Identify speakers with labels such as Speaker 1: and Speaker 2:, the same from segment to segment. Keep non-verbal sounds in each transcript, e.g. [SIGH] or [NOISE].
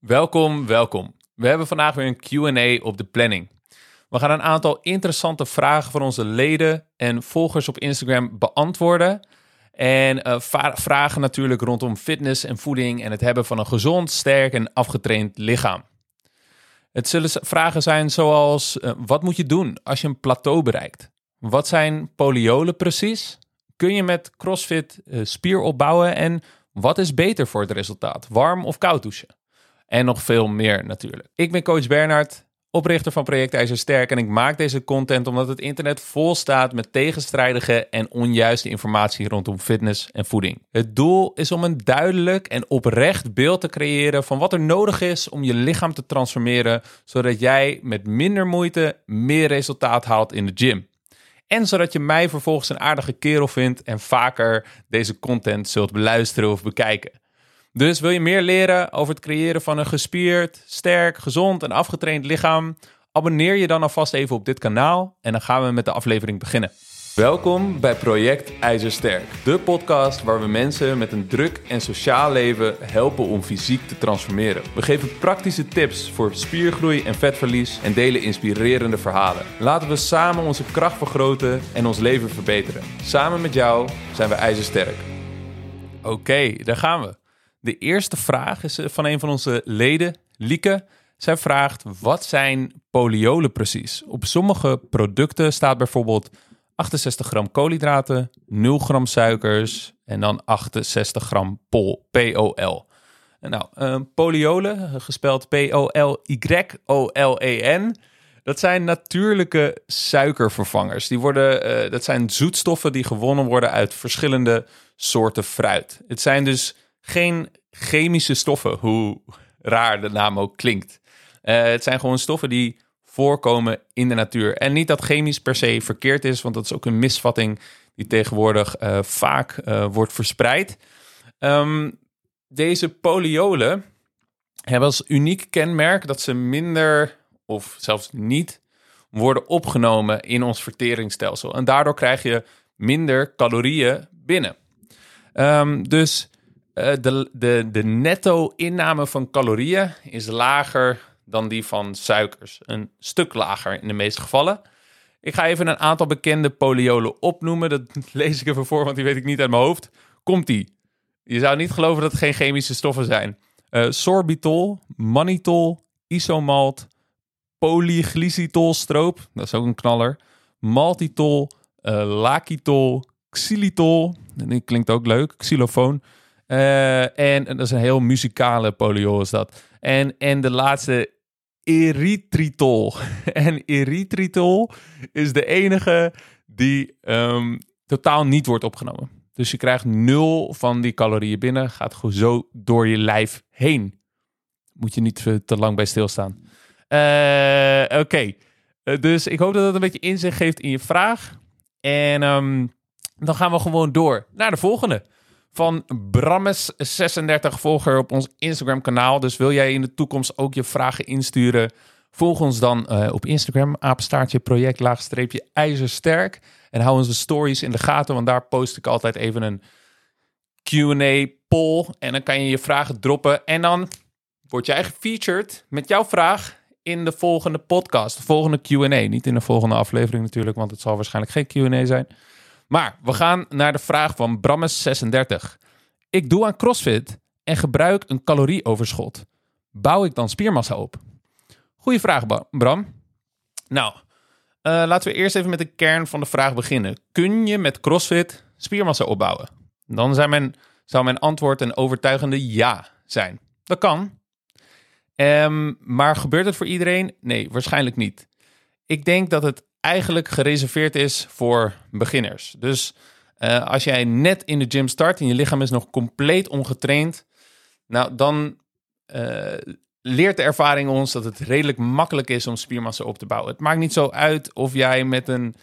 Speaker 1: Welkom, welkom. We hebben vandaag weer een QA op de planning. We gaan een aantal interessante vragen van onze leden en volgers op Instagram beantwoorden. En uh, vragen natuurlijk rondom fitness en voeding en het hebben van een gezond, sterk en afgetraind lichaam. Het zullen vragen zijn zoals: uh, wat moet je doen als je een plateau bereikt? Wat zijn poliolen precies? Kun je met CrossFit uh, spier opbouwen en wat is beter voor het resultaat? Warm of koud douchen? En nog veel meer natuurlijk. Ik ben coach Bernard, oprichter van Project IJzersterk en ik maak deze content omdat het internet vol staat met tegenstrijdige en onjuiste informatie rondom fitness en voeding. Het doel is om een duidelijk en oprecht beeld te creëren van wat er nodig is om je lichaam te transformeren, zodat jij met minder moeite meer resultaat haalt in de gym. En zodat je mij vervolgens een aardige kerel vindt en vaker deze content zult beluisteren of bekijken. Dus wil je meer leren over het creëren van een gespierd, sterk, gezond en afgetraind lichaam? Abonneer je dan alvast even op dit kanaal en dan gaan we met de aflevering beginnen. Welkom bij Project IJzersterk, de podcast waar we mensen met een druk en sociaal leven helpen om fysiek te transformeren. We geven praktische tips voor spiergroei en vetverlies en delen inspirerende verhalen. Laten we samen onze kracht vergroten en ons leven verbeteren. Samen met jou zijn we IJzersterk. Oké, daar gaan we. De eerste vraag is eh, van een van onze leden, Lieke. Zij vraagt: wat zijn poliolen precies? Op sommige producten staat bijvoorbeeld 68 gram koolhydraten, 0 gram suikers en dan 68 gram pol, POL. Nou, uh, poliolen, gespeld P-O-L-Y-O-L-E-N. Dat zijn natuurlijke suikervervangers. Die worden, uh, dat zijn zoetstoffen die gewonnen worden uit verschillende soorten fruit. Het zijn dus geen chemische stoffen, hoe raar de naam ook klinkt. Uh, het zijn gewoon stoffen die voorkomen in de natuur. En niet dat chemisch per se verkeerd is, want dat is ook een misvatting die tegenwoordig uh, vaak uh, wordt verspreid. Um, deze poliolen hebben als uniek kenmerk dat ze minder of zelfs niet worden opgenomen in ons verteringsstelsel. En daardoor krijg je minder calorieën binnen. Um, dus uh, de, de, de netto-inname van calorieën is lager dan die van suikers. Een stuk lager in de meeste gevallen. Ik ga even een aantal bekende poliolen opnoemen. Dat [LAUGHS] lees ik even voor, want die weet ik niet uit mijn hoofd. Komt-ie. Je zou niet geloven dat het geen chemische stoffen zijn. Uh, sorbitol, mannitol, isomalt, polyglycitolstroop, dat is ook een knaller. Maltitol, uh, lakitol, xylitol, die klinkt ook leuk, xylofoon. Uh, en, dat is een heel muzikale poliol is dat. En, en de laatste, erythritol. [LAUGHS] en erythritol is de enige die um, totaal niet wordt opgenomen. Dus je krijgt nul van die calorieën binnen, gaat gewoon zo door je lijf heen. Moet je niet te lang bij stilstaan. Uh, Oké, okay. dus ik hoop dat dat een beetje inzicht geeft in je vraag. En um, dan gaan we gewoon door naar de volgende van Brammes36 volger op ons Instagram kanaal. Dus wil jij in de toekomst ook je vragen insturen? Volg ons dan uh, op Instagram, apenstaartje project laagstreepje ijzersterk. En hou onze stories in de gaten, want daar post ik altijd even een Q&A poll. En dan kan je je vragen droppen en dan word jij gefeatured met jouw vraag in de volgende podcast, de volgende Q&A. Niet in de volgende aflevering natuurlijk, want het zal waarschijnlijk geen Q&A zijn. Maar we gaan naar de vraag van Brammes36. Ik doe aan CrossFit en gebruik een calorieoverschot. Bouw ik dan spiermassa op? Goeie vraag, Bram. Nou, uh, laten we eerst even met de kern van de vraag beginnen. Kun je met CrossFit spiermassa opbouwen? Dan zijn mijn, zou mijn antwoord een overtuigende ja zijn. Dat kan. Um, maar gebeurt het voor iedereen? Nee, waarschijnlijk niet. Ik denk dat het eigenlijk gereserveerd is voor beginners. Dus uh, als jij net in de gym start en je lichaam is nog compleet ongetraind, nou dan uh, leert de ervaring ons dat het redelijk makkelijk is om spiermassa op te bouwen. Het maakt niet zo uit of jij met een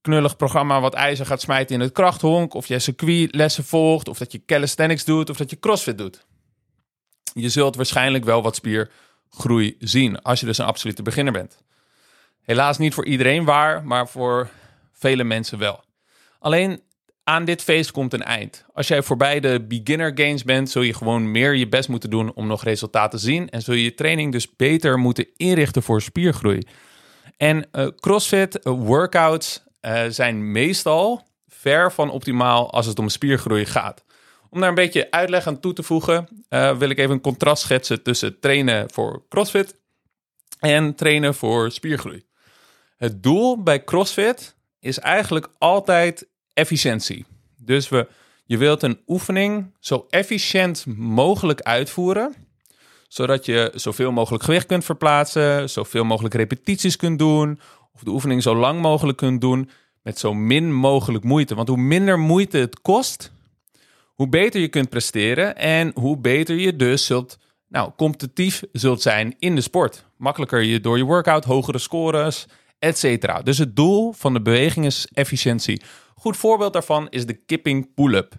Speaker 1: knullig programma wat ijzer gaat smijten in het krachthonk, of jij circuitlessen volgt, of dat je calisthenics doet, of dat je crossfit doet. Je zult waarschijnlijk wel wat spiergroei zien als je dus een absolute beginner bent. Helaas niet voor iedereen waar, maar voor vele mensen wel. Alleen aan dit feest komt een eind. Als jij voorbij de beginner gains bent, zul je gewoon meer je best moeten doen om nog resultaten te zien. En zul je je training dus beter moeten inrichten voor spiergroei. En uh, CrossFit uh, workouts uh, zijn meestal ver van optimaal als het om spiergroei gaat. Om daar een beetje uitleg aan toe te voegen, wil ik even een contrast schetsen tussen trainen voor CrossFit en trainen voor spiergroei. Het doel bij CrossFit is eigenlijk altijd efficiëntie. Dus we, je wilt een oefening zo efficiënt mogelijk uitvoeren, zodat je zoveel mogelijk gewicht kunt verplaatsen, zoveel mogelijk repetities kunt doen, of de oefening zo lang mogelijk kunt doen met zo min mogelijk moeite. Want hoe minder moeite het kost, hoe beter je kunt presteren en hoe beter je dus zult, nou, competitief zult zijn in de sport. Makkelijker je door je workout, hogere scores, etc. Dus het doel van de beweging is efficiëntie. Goed voorbeeld daarvan is de kipping pull-up.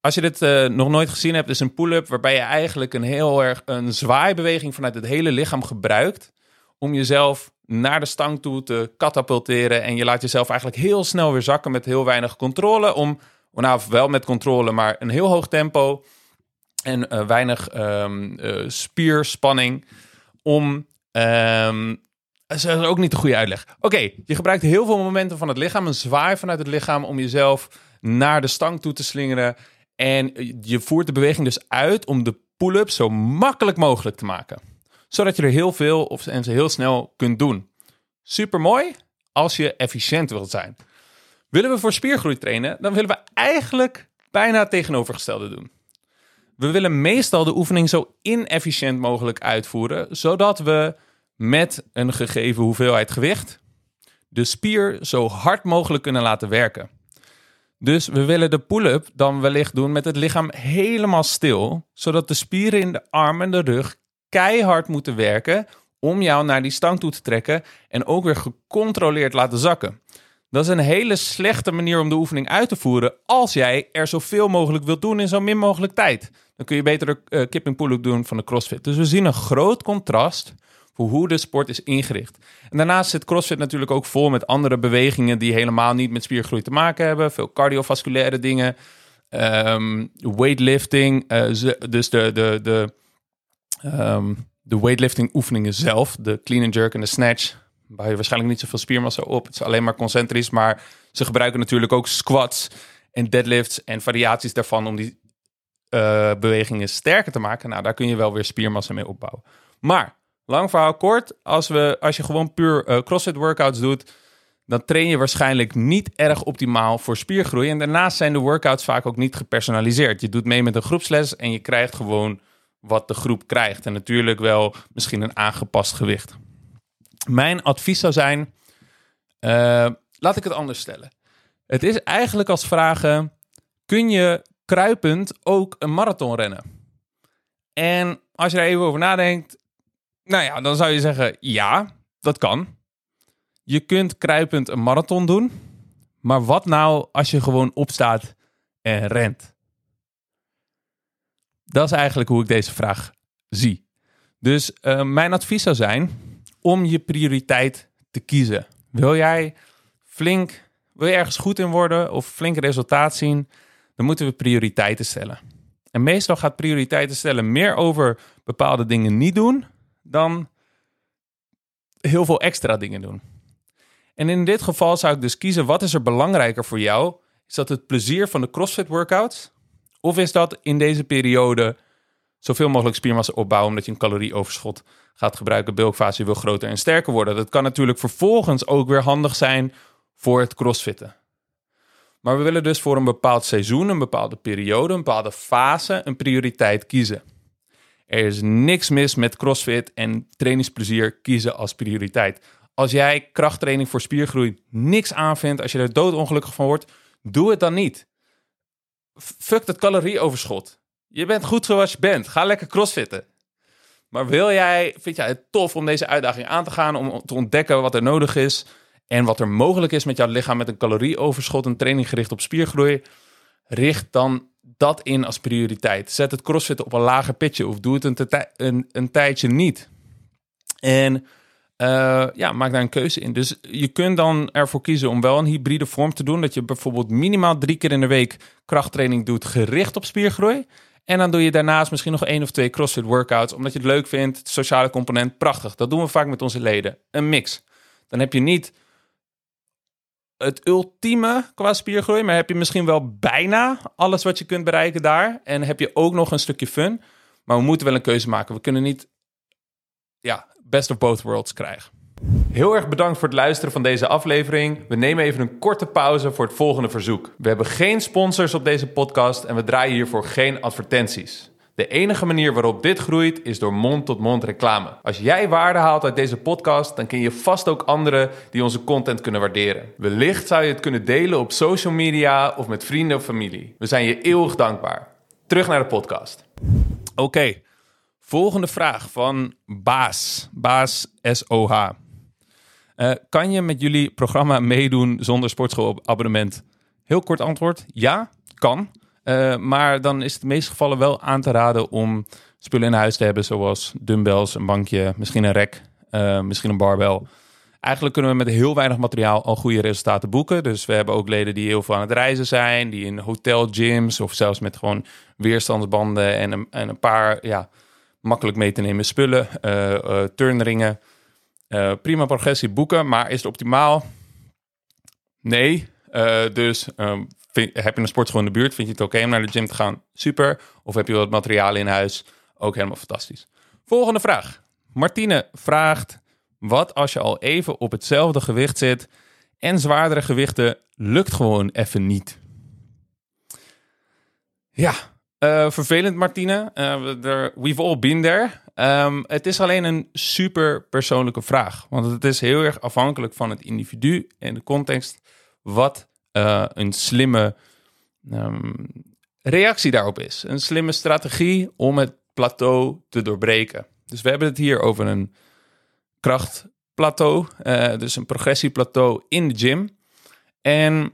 Speaker 1: Als je dit uh, nog nooit gezien hebt, is een pull-up waarbij je eigenlijk een heel erg een zwaaibeweging vanuit het hele lichaam gebruikt om jezelf naar de stang toe te katapulteren en je laat jezelf eigenlijk heel snel weer zakken met heel weinig controle om, nou wel met controle, maar een heel hoog tempo en uh, weinig um, uh, spierspanning om um, dat is ook niet de goede uitleg. Oké, je gebruikt heel veel momenten van het lichaam, een zwaai vanuit het lichaam om jezelf naar de stang toe te slingeren. En je voert de beweging dus uit om de pull-up zo makkelijk mogelijk te maken. Zodat je er heel veel of, en ze heel snel kunt doen. Super mooi als je efficiënt wilt zijn. Willen we voor spiergroei trainen, dan willen we eigenlijk bijna het tegenovergestelde doen. We willen meestal de oefening zo inefficiënt mogelijk uitvoeren, zodat we met een gegeven hoeveelheid gewicht de spier zo hard mogelijk kunnen laten werken. Dus we willen de pull-up dan wellicht doen met het lichaam helemaal stil, zodat de spieren in de arm en de rug keihard moeten werken om jou naar die stang toe te trekken en ook weer gecontroleerd laten zakken. Dat is een hele slechte manier om de oefening uit te voeren als jij er zoveel mogelijk wilt doen in zo min mogelijk tijd. Dan kun je beter de uh, kipping pull-up doen van de CrossFit. Dus we zien een groot contrast hoe de sport is ingericht. En daarnaast zit CrossFit natuurlijk ook vol met andere bewegingen die helemaal niet met spiergroei te maken hebben. Veel cardiovasculaire dingen, um, weightlifting, uh, dus de, de, de, um, de weightlifting oefeningen zelf, de clean and jerk en de snatch. Bouw je waarschijnlijk niet zoveel spiermassa op. Het is alleen maar concentrisch, maar ze gebruiken natuurlijk ook squats en deadlifts en variaties daarvan om die uh, bewegingen sterker te maken. Nou, daar kun je wel weer spiermassa mee opbouwen. Maar Lang verhaal kort, als, we, als je gewoon puur uh, CrossFit workouts doet, dan train je waarschijnlijk niet erg optimaal voor spiergroei. En daarnaast zijn de workouts vaak ook niet gepersonaliseerd. Je doet mee met een groepsles en je krijgt gewoon wat de groep krijgt. En natuurlijk wel misschien een aangepast gewicht. Mijn advies zou zijn, uh, laat ik het anders stellen. Het is eigenlijk als vragen, kun je kruipend ook een marathon rennen? En als je er even over nadenkt, nou ja, dan zou je zeggen, ja, dat kan. Je kunt kruipend een marathon doen. Maar wat nou als je gewoon opstaat en rent? Dat is eigenlijk hoe ik deze vraag zie. Dus uh, mijn advies zou zijn om je prioriteit te kiezen. Wil jij flink, wil je ergens goed in worden of flink resultaat zien, dan moeten we prioriteiten stellen. En meestal gaat prioriteiten stellen meer over bepaalde dingen niet doen dan heel veel extra dingen doen. En in dit geval zou ik dus kiezen, wat is er belangrijker voor jou? Is dat het plezier van de CrossFit workouts? Of is dat in deze periode zoveel mogelijk spiermassa opbouwen omdat je een calorieoverschot gaat gebruiken, bulkfase wil groter en sterker worden? Dat kan natuurlijk vervolgens ook weer handig zijn voor het crossfitten. Maar we willen dus voor een bepaald seizoen, een bepaalde periode, een bepaalde fase een prioriteit kiezen. Er is niks mis met CrossFit en trainingsplezier kiezen als prioriteit. Als jij krachttraining voor spiergroei niks aanvindt, als je er doodongelukkig van wordt, doe het dan niet. Fuck dat calorieoverschot. Je bent goed zoals je bent. Ga lekker crossfitten. Maar wil jij, vind jij het tof om deze uitdaging aan te gaan, om te ontdekken wat er nodig is en wat er mogelijk is met jouw lichaam met een calorieoverschot, een training gericht op spiergroei? Richt dan dat in als prioriteit. Zet het crossfit op een lager pitje of doe het een, een, tijdje niet. En Uh, ja, maak daar een keuze in. Dus je kunt dan ervoor kiezen om wel een hybride vorm te doen. Dat je bijvoorbeeld minimaal drie keer in de week krachttraining doet gericht op spiergroei. En dan doe je daarnaast misschien nog één of twee CrossFit workouts. Omdat je het leuk vindt. Het sociale component, prachtig. Dat doen we vaak met onze leden. Een mix. Dan heb je niet het ultieme qua spiergroei. Maar heb je misschien wel bijna alles wat je kunt bereiken daar. En heb je ook nog een stukje fun. Maar we moeten wel een keuze maken. We kunnen niet ja, best of both worlds krijgen. Heel erg bedankt voor het luisteren van deze aflevering. We nemen even een korte pauze voor het volgende verzoek. We hebben geen sponsors op deze podcast en we draaien hiervoor geen advertenties. De enige manier waarop dit groeit is door mond-tot-mond reclame. Als jij waarde haalt uit deze podcast, dan ken je vast ook anderen die onze content kunnen waarderen. Wellicht zou je het kunnen delen op social media of met vrienden of familie. We zijn je eeuwig dankbaar. Terug naar de podcast. Oké, volgende vraag van Baas. Baas SOH. Uh, kan je met jullie programma meedoen zonder sportschoolabonnement? Heel kort antwoord: ja, kan. Uh, maar dan is het in de meeste gevallen wel aan te raden om spullen in huis te hebben, zoals dumbbells, een bankje, misschien een rek, uh, misschien een barbel. Eigenlijk kunnen we met heel weinig materiaal al goede resultaten boeken. Dus we hebben ook leden die heel veel aan het reizen zijn, die in hotelgyms of zelfs met gewoon weerstandsbanden en een, en een paar ja, makkelijk mee te nemen spullen, uh, turnringen. prima progressie boeken, maar is het optimaal? Nee. dus um, heb je een sportschool in de buurt? Vind je het oké om naar de gym te gaan? Super. Of heb je wat materialen in huis? Ook helemaal fantastisch. Volgende vraag. Martine vraagt: Wat als je al even op hetzelfde gewicht zit en zwaardere gewichten lukt gewoon even niet? Ja, uh, vervelend Martine. Uh, we've all been there. Um, het is alleen een super persoonlijke vraag. Want het is heel erg afhankelijk van het individu en de context. Wat uh, een slimme um, reactie daarop is. Een slimme strategie om het plateau te doorbreken. Dus we hebben het hier over een krachtplateau, uh, dus een progressieplateau in de gym. En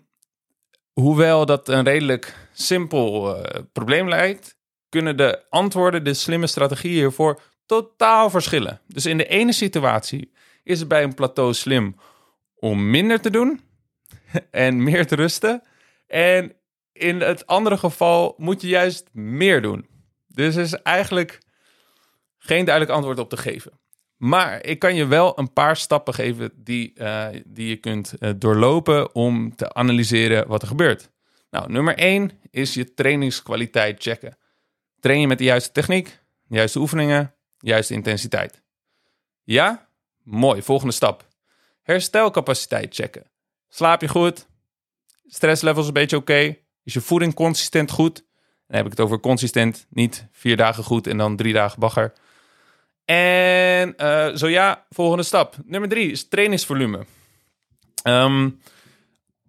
Speaker 1: hoewel dat een redelijk simpel uh, probleem lijkt, kunnen de antwoorden, de slimme strategieën hiervoor totaal verschillen. Dus in de ene situatie is het bij een plateau slim om minder te doen [LAUGHS] en meer te rusten. En in het andere geval moet je juist meer doen. Dus er is eigenlijk geen duidelijk antwoord op te geven. Maar ik kan je wel een paar stappen geven die, uh, die je kunt uh, doorlopen om te analyseren wat er gebeurt. Nou, nummer 1 is je trainingskwaliteit checken. Train je met de juiste techniek, de juiste oefeningen, de juiste intensiteit. Ja? Mooi, volgende stap. Herstelcapaciteit checken. Slaap je goed? Stresslevels een beetje oké? Is je voeding consistent goed? Dan heb ik het over consistent, niet vier dagen goed en dan drie dagen bagger. En uh, zo ja, volgende stap. Nummer drie is trainingsvolume. Um,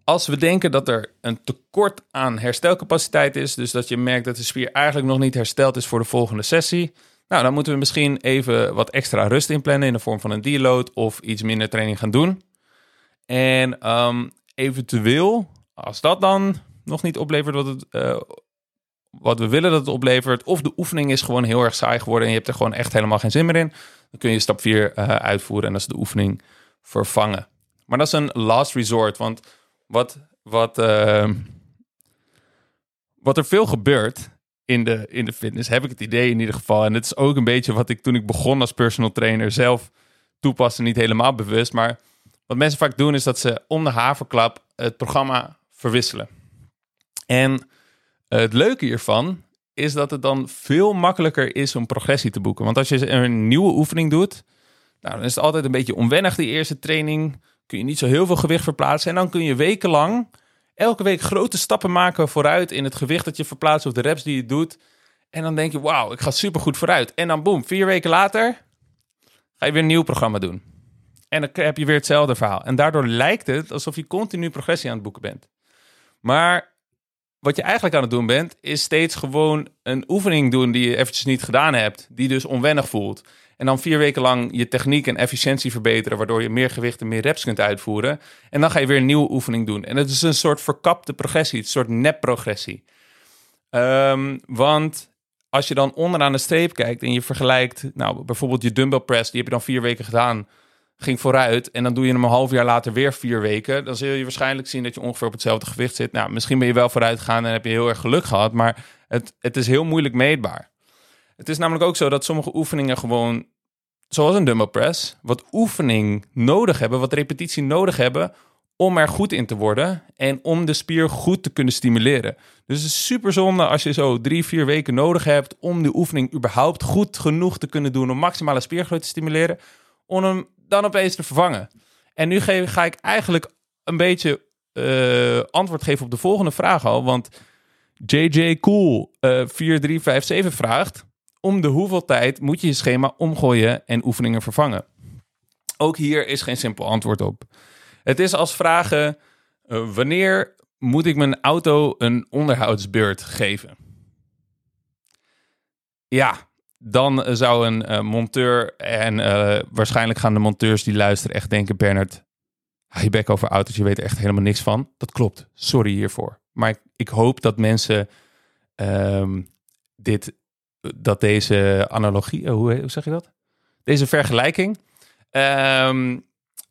Speaker 1: als we denken dat er een tekort aan herstelcapaciteit is, dus dat je merkt dat de spier eigenlijk nog niet hersteld is voor de volgende sessie, nou, dan moeten we misschien even wat extra rust inplannen in de vorm van een deload of iets minder training gaan doen. En um, eventueel, als dat dan nog niet oplevert wat, het, uh, wat we willen dat het oplevert, of de oefening is gewoon heel erg saai geworden en je hebt er gewoon echt helemaal geen zin meer in, dan kun je stap 4 uh, eh, uitvoeren en dat is de oefening vervangen. Maar dat is een last resort, want wat, wat, uh, wat er veel gebeurt in de, in de fitness, heb ik het idee in ieder geval. En het is ook een beetje wat ik toen ik begon als personal trainer zelf toepaste, niet helemaal bewust. Maar wat mensen vaak doen is dat ze om de haverklap het programma verwisselen. En het leuke hiervan is dat het dan veel makkelijker is om progressie te boeken. Want als je een nieuwe oefening doet, nou, dan is het altijd een beetje onwennig die eerste training kun je niet zo heel veel gewicht verplaatsen. En dan kun je wekenlang elke week grote stappen maken vooruit in het gewicht dat je verplaatst of de reps die je doet. En dan denk je, wauw, ik ga super goed vooruit. En dan boem, vier weken later ga je weer een nieuw programma doen. En dan heb je weer hetzelfde verhaal. En daardoor lijkt het alsof je continu progressie aan het boeken bent. Maar wat je eigenlijk aan het doen bent, is steeds gewoon een oefening doen die je eventjes niet gedaan hebt, die dus onwennig voelt. En dan vier weken lang je techniek en efficiëntie verbeteren, waardoor je meer gewicht en meer reps kunt uitvoeren. En dan ga je weer een nieuwe oefening doen. En het is een soort verkapte progressie, een soort nep-progressie. Um, want als je dan onderaan de streep kijkt en je vergelijkt, nou bijvoorbeeld je dumbbell press, die heb je dan vier weken gedaan. Ging vooruit en dan doe je hem een half jaar later weer vier weken, dan zul je waarschijnlijk zien dat je ongeveer op hetzelfde gewicht zit. Nou, misschien ben je wel vooruit gegaan en heb je heel erg geluk gehad, maar het, het is heel moeilijk meetbaar. Het is namelijk ook zo dat sommige oefeningen gewoon, zoals een dumbbell press, wat oefening nodig hebben, wat repetitie nodig hebben om er goed in te worden en om de spier goed te kunnen stimuleren. Dus het is super zonde als je zo drie, vier weken nodig hebt om de oefening überhaupt goed genoeg te kunnen doen om maximale spiergroei te stimuleren, om hem dan opeens te vervangen. En nu ga ik eigenlijk een beetje uh, antwoord geven op de volgende vraag al, want JJ Cool uh, eh, 4357 vraagt, om de hoeveel tijd moet je je schema omgooien en oefeningen vervangen? Ook hier is geen simpel antwoord op. Het is als vragen: uh, wanneer moet ik mijn auto een onderhoudsbeurt geven? Ja, dan zou een uh, monteur en uh, waarschijnlijk gaan de monteurs die luisteren echt denken: Bernard, je bek over auto's, je weet er echt helemaal niks van. Dat klopt. Sorry hiervoor. Maar ik, ik hoop dat mensen um, dit, dat deze analogie, hoe, hoe zeg je dat? Deze vergelijking um,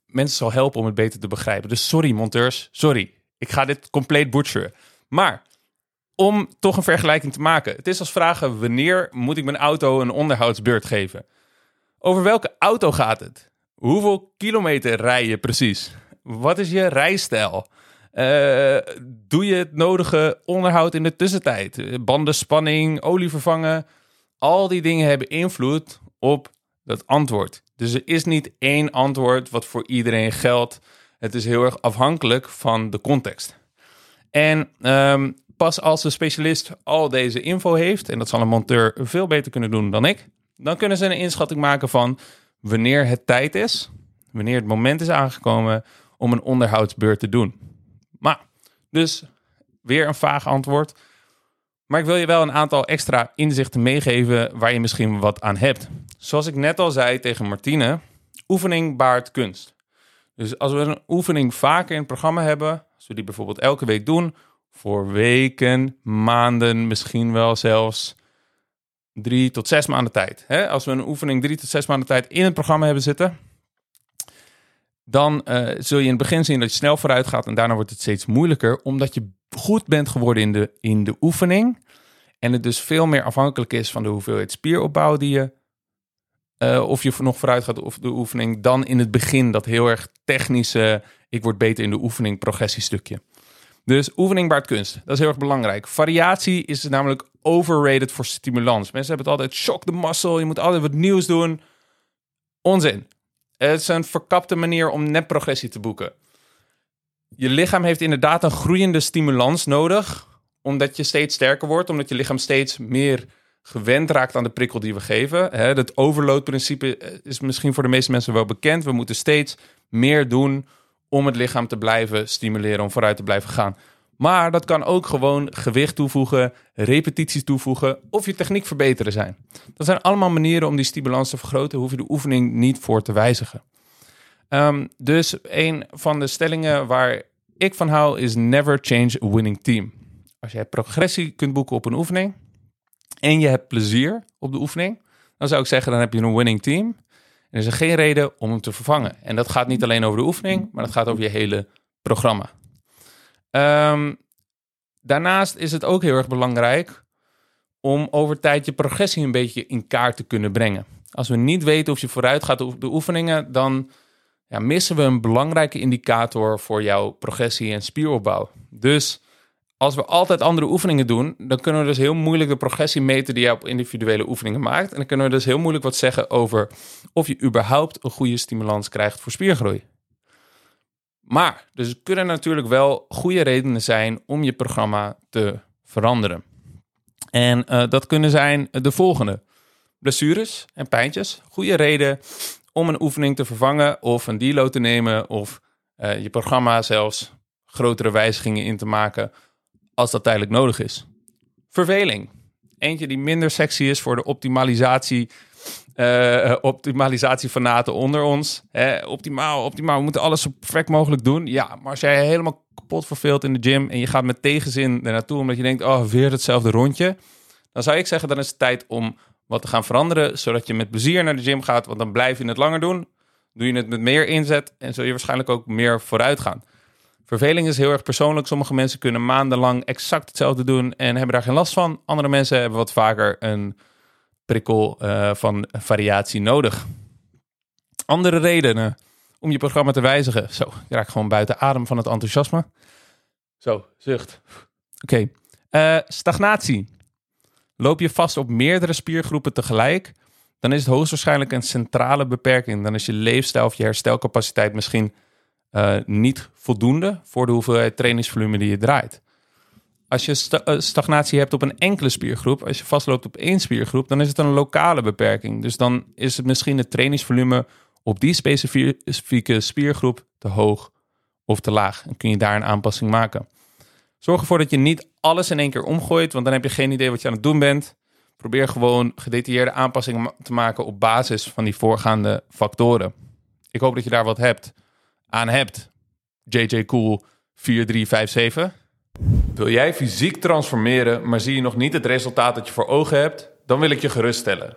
Speaker 1: mensen zal helpen om het beter te begrijpen. Dus sorry, monteurs, sorry. Ik ga dit compleet butcheren. Maar om toch een vergelijking te maken. Het is als vragen: wanneer moet ik mijn auto een onderhoudsbeurt geven? Over welke auto gaat het? Hoeveel kilometer rij je precies? Wat is je rijstijl? Uh, doe je het nodige onderhoud in de tussentijd? Bandenspanning, olie vervangen. Al die dingen hebben invloed op dat antwoord. Dus er is niet één antwoord wat voor iedereen geldt. Het is heel erg afhankelijk van de context. En ehm, pas als de specialist al deze info heeft, en dat zal een monteur veel beter kunnen doen dan ik, dan kunnen ze een inschatting maken van wanneer het tijd is, wanneer het moment is aangekomen om een onderhoudsbeurt te doen. Maar, dus weer een vaag antwoord. Maar ik wil je wel een aantal extra inzichten meegeven waar je misschien wat aan hebt. Zoals ik net al zei tegen Martine, oefening baart kunst. Dus als we een oefening vaker in het programma hebben, als we die bijvoorbeeld elke week doen, voor weken, maanden, misschien wel zelfs drie tot zes maanden tijd. Hè? Als we een oefening drie tot zes maanden tijd in het programma hebben zitten, dan uh, zul je in het begin zien dat je snel vooruit gaat en daarna wordt het steeds moeilijker, omdat je goed bent geworden in de, in de oefening. En het dus veel meer afhankelijk is van de hoeveelheid spieropbouw die je uh, of je nog vooruit gaat of de oefening, dan in het begin dat heel erg technische, ik word beter in de oefening, progressiestukje. Dus oefening baart kunst, dat is heel erg belangrijk. Variatie is namelijk overrated voor stimulans. Mensen hebben het altijd, shock the muscle, je moet altijd wat nieuws doen. Onzin. Het is een verkapte manier om net progressie te boeken. Je lichaam heeft inderdaad een groeiende stimulans nodig, omdat je steeds sterker wordt, omdat je lichaam steeds meer gewend raakt aan de prikkel die we geven. Het overload-principe eh, is misschien voor de meeste mensen wel bekend. We moeten steeds meer doen om het lichaam te blijven stimuleren, om vooruit te blijven gaan. Maar dat kan ook gewoon gewicht toevoegen, repetities toevoegen of je techniek verbeteren zijn. Dat zijn allemaal manieren om die stimulans te vergroten. Hoef je de oefening niet voor te wijzigen. Um, dus een van de stellingen waar ik van hou is never change a winning team. Als jij progressie kunt boeken op een oefening, en je hebt plezier op de oefening, dan zou ik zeggen, dan heb je een winning team. Er is geen reden om hem te vervangen. En dat gaat niet alleen over de oefening, maar dat gaat over je hele programma. Um, daarnaast is het ook heel erg belangrijk om over tijd je progressie een beetje in kaart te kunnen brengen. Als we niet weten of je vooruit gaat op de oefeningen, dan ja, missen we een belangrijke indicator voor jouw progressie en spieropbouw. Dus als we altijd andere oefeningen doen, dan kunnen we dus heel moeilijk de progressie meten die je op individuele oefeningen maakt. En dan kunnen we dus heel moeilijk wat zeggen over of je überhaupt een goede stimulans krijgt voor spiergroei. Maar dus er kunnen natuurlijk wel goede redenen zijn om je programma te veranderen. En uh, dat kunnen zijn de volgende: blessures en pijntjes. Goede reden om een oefening te vervangen of een deload te nemen of uh, je programma zelfs grotere wijzigingen in te maken als dat tijdelijk nodig is. Verveling. Eentje die minder sexy is voor de optimalisatie. Uh, optimalisatiefanaten onder ons. optimaal, optimaal. We moeten alles zo perfect mogelijk doen. Ja, maar als jij helemaal kapot verveelt in de gym en je gaat met tegenzin naartoe omdat je denkt, oh, weer hetzelfde rondje. Dan zou ik zeggen, dan is het tijd om wat te gaan veranderen, zodat je met plezier naar de gym gaat, want dan blijf je het langer doen. doe je het met meer inzet en zul je waarschijnlijk ook meer vooruit gaan. Verveling is heel erg persoonlijk. Sommige mensen kunnen maandenlang exact hetzelfde doen en hebben daar geen last van. Andere mensen hebben wat vaker een prikkel uh, van variatie nodig. Andere redenen om je programma te wijzigen. Zo, ik raak gewoon buiten adem van het enthousiasme. Zo, zucht. Oké. Uh, stagnatie. Loop je vast op meerdere spiergroepen tegelijk, dan is het hoogstwaarschijnlijk een centrale beperking. Dan is je leefstijl of je herstelcapaciteit misschien uh, niet voldoende voor de hoeveelheid trainingsvolume die je draait. Als je sta stagnatie hebt op een enkele spiergroep, als je vastloopt op één spiergroep, dan is het een lokale beperking. Dus dan is het misschien het trainingsvolume op die specifieke spiergroep te hoog of te laag. En kun je daar een aanpassing maken. Zorg ervoor dat je niet alles in één keer omgooit, want dan heb je geen idee wat je aan het doen bent. Probeer gewoon gedetailleerde aanpassingen te maken op basis van die voorgaande factoren. Ik hoop dat je daar wat hebt aan hebt. JJ Cool 4357. Wil jij fysiek transformeren, maar zie je nog niet het resultaat dat je voor ogen hebt? Dan wil ik je geruststellen.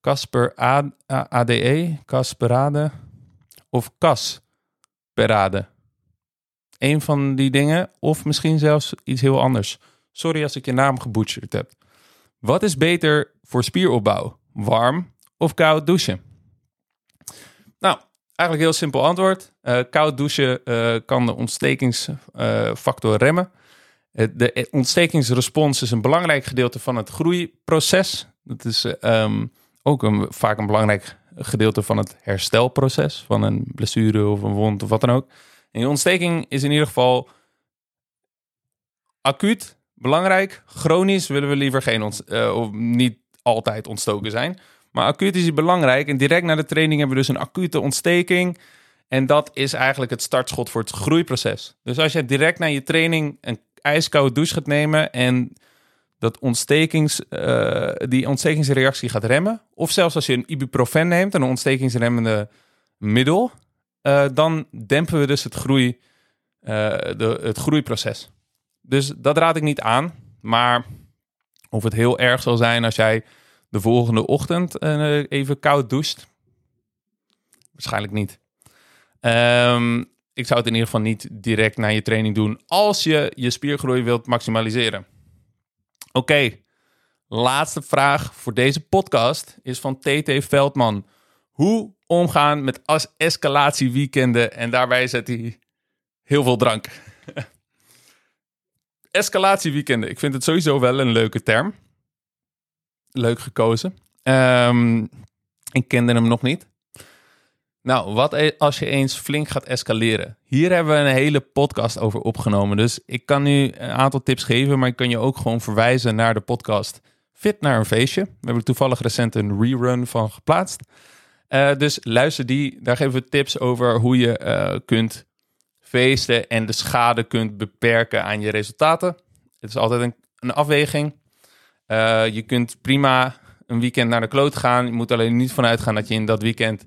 Speaker 1: Casper ADE, Casperade of Casperade. Een van die dingen, of misschien zelfs iets heel anders. Sorry als ik je naam gebutcherd heb. Wat is beter voor spieropbouw? Warm of koud douchen? Nou, eigenlijk heel simpel antwoord. Uh, koud douchen uh, kan de ontstekingsfactor uh, remmen. De ontstekingsrespons is een belangrijk gedeelte van het groeiproces. Dat is um, ook een, vaak een belangrijk gedeelte van het herstelproces van een blessure of een wond of wat dan ook. En die ontsteking is in ieder geval acuut, belangrijk. Chronisch willen we liever geen uh, of niet altijd ontstoken zijn. Maar acuut is belangrijk. En direct na de training hebben we dus een acute ontsteking. En dat is eigenlijk het startschot voor het groeiproces. Dus als je direct na je training een ijskoude douche gaat nemen en dat ontstekings, uh, die ontstekingsreactie gaat remmen. Of zelfs als je een ibuprofen neemt, een ontstekingsremmende middel, uh, dan dempen we dus het, groei, uh, de, het groeiproces. Dus dat raad ik niet aan. Maar of het heel erg zal zijn als jij de volgende ochtend even koud doucht, waarschijnlijk niet. Um, ik zou het in ieder geval niet direct na je training doen als je je spiergroei wilt maximaliseren. Oké, laatste vraag voor deze podcast is van TT Veldman. Hoe omgaan met as escalatieweekenden? En daarbij zet hij heel veel drank. [LAUGHS] escalatieweekenden. Ik vind het sowieso wel een leuke term. Leuk gekozen. Um, ik kende hem nog niet. Nou, wat e- als je eens flink gaat escaleren? Hier hebben we een hele podcast over opgenomen. Dus ik kan nu een aantal tips geven, maar ik kan je ook gewoon verwijzen naar de podcast Fit naar een feestje. We hebben toevallig recent een rerun van geplaatst. Uh, dus luister die. Daar geven we tips over hoe je uh, kunt feesten en de schade kunt beperken aan je resultaten. Het is altijd een, een afweging. Uh, je kunt prima een weekend naar de kloot gaan. Je moet alleen niet vanuit gaan dat je in dat weekend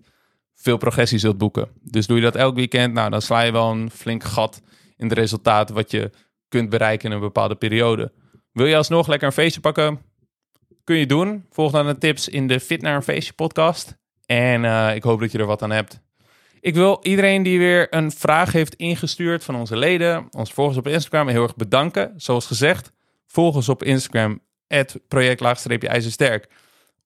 Speaker 1: veel progressie zult boeken. Dus doe je dat elk weekend, nou, dan sla je wel een flink gat in de resultaten wat je kunt bereiken in een bepaalde periode. Wil je alsnog lekker een feestje pakken? Kun je doen. Volg dan de tips in de Fit naar een feestje podcast. En uh, ik hoop dat je er wat aan hebt. Ik wil iedereen die weer een vraag heeft ingestuurd van onze leden, ons volgers op Instagram, heel erg bedanken. Zoals gezegd, volg ons op Instagram, project-ijzersterk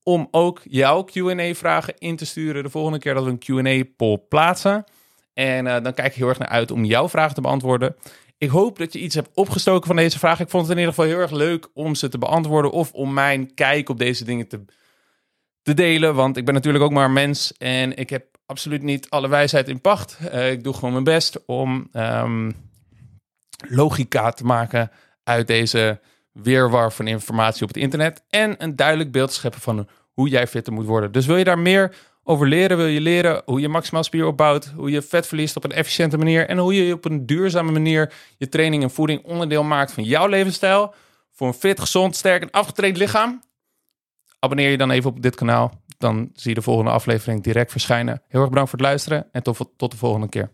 Speaker 1: om ook jouw Q&A-vragen in te sturen de volgende keer dat we een Q&A-poll plaatsen. En uh, dan kijk ik heel erg naar uit om jouw vragen te beantwoorden. Ik hoop dat je iets hebt opgestoken van deze vraag. Ik vond het in ieder geval heel erg leuk om ze te beantwoorden of om mijn kijk op deze dingen te, te delen. Want ik ben natuurlijk ook maar een mens en ik heb absoluut niet alle wijsheid in pacht. Uh, ik doe gewoon mijn best om um, logica te maken uit deze weerwar van informatie op het internet en een duidelijk beeld scheppen van hoe jij fitter moet worden. Dus wil je daar meer over leren. Wil je leren hoe je maximaal spier opbouwt, hoe je vet verliest op een efficiënte manier en hoe je op een duurzame manier je training en voeding onderdeel maakt van jouw levensstijl voor een fit, gezond, sterk en afgetraind lichaam? Abonneer je dan even op dit kanaal. Dan zie je de volgende aflevering direct verschijnen. Heel erg bedankt voor het luisteren en tot, tot de volgende keer.